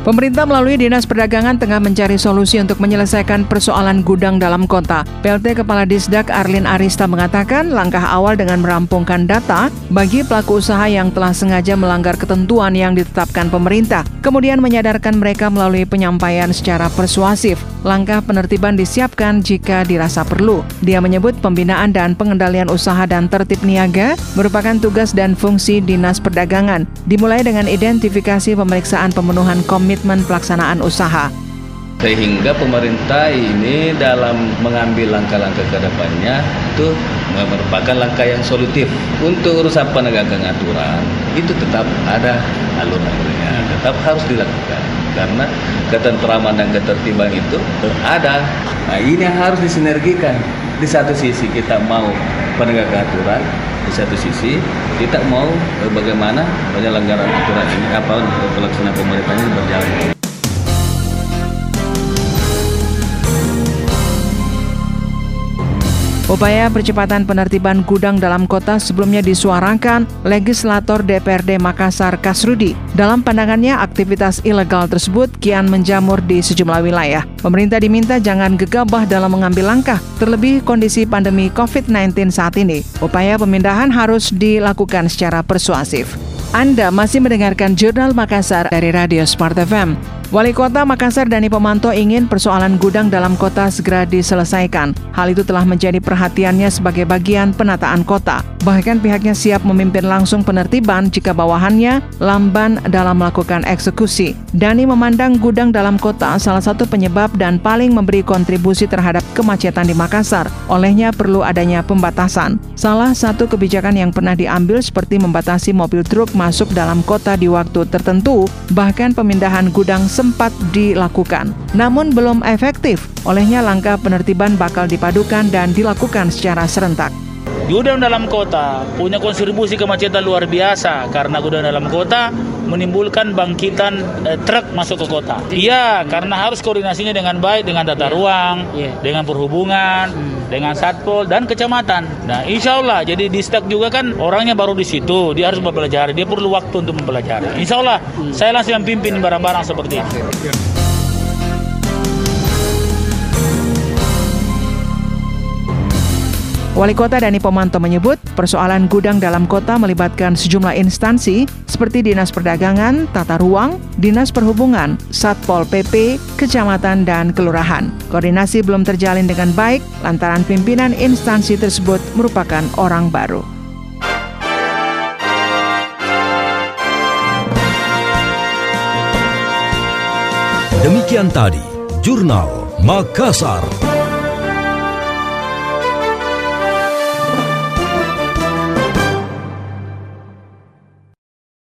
Pemerintah melalui Dinas Perdagangan tengah mencari solusi untuk menyelesaikan persoalan gudang dalam kota. PLT Kepala Disdak Arlin Arista mengatakan langkah awal dengan merampungkan data bagi pelaku usaha yang telah sengaja melanggar ketentuan yang ditetapkan pemerintah, kemudian menyadarkan mereka melalui penyampaian secara persuasif. Langkah penertiban disiapkan jika dirasa perlu. Dia menyebut pembinaan dan pengendalian usaha dan tertib niaga merupakan tugas dan fungsi Dinas Perdagangan, dimulai dengan identifikasi pemeriksaan pemenuhan komitmen pelaksanaan usaha. Sehingga pemerintah ini dalam mengambil langkah-langkah ke depannya itu merupakan langkah yang solutif. Untuk urusan penegakan aturan itu tetap ada alur-alurnya, tetap harus dilakukan. Karena ketentraman dan ketertiban itu ada. Nah ini harus disinergikan. Di satu sisi kita mau penegakan aturan, di satu sisi kita mau bagaimana penyelenggaraan aturan ini apa pelaksanaan pemerintah ini berjalan. Upaya percepatan penertiban gudang dalam kota sebelumnya disuarakan legislator DPRD Makassar Kasrudi. Dalam pandangannya, aktivitas ilegal tersebut kian menjamur di sejumlah wilayah. Pemerintah diminta jangan gegabah dalam mengambil langkah, terlebih kondisi pandemi COVID-19 saat ini. Upaya pemindahan harus dilakukan secara persuasif. Anda masih mendengarkan Jurnal Makassar dari Radio Smart FM. Wali Kota Makassar Dani Pemanto ingin persoalan gudang dalam kota segera diselesaikan. Hal itu telah menjadi perhatiannya sebagai bagian penataan kota. Bahkan pihaknya siap memimpin langsung penertiban jika bawahannya lamban dalam melakukan eksekusi. Dani memandang gudang dalam kota salah satu penyebab dan paling memberi kontribusi terhadap kemacetan di Makassar. Olehnya perlu adanya pembatasan. Salah satu kebijakan yang pernah diambil seperti membatasi mobil truk masuk dalam kota di waktu tertentu, bahkan pemindahan gudang sempat dilakukan, namun belum efektif. Olehnya langkah penertiban bakal dipadukan dan dilakukan secara serentak. Gudang dalam kota punya kontribusi kemacetan luar biasa karena gudang dalam kota menimbulkan bangkitan eh, truk masuk ke kota. Iya, karena harus koordinasinya dengan baik dengan tata ruang, yeah. dengan perhubungan, hmm. dengan satpol dan kecamatan. Nah, insya Allah jadi di stek juga kan orangnya baru di situ, dia harus mempelajari, dia perlu waktu untuk mempelajari. Insya Allah hmm. saya langsung pimpin barang-barang seperti itu. Wali Kota Dani Pomanto menyebut persoalan gudang dalam kota melibatkan sejumlah instansi seperti Dinas Perdagangan, Tata Ruang, Dinas Perhubungan, Satpol PP, Kecamatan, dan Kelurahan. Koordinasi belum terjalin dengan baik lantaran pimpinan instansi tersebut merupakan orang baru. Demikian tadi, Jurnal Makassar.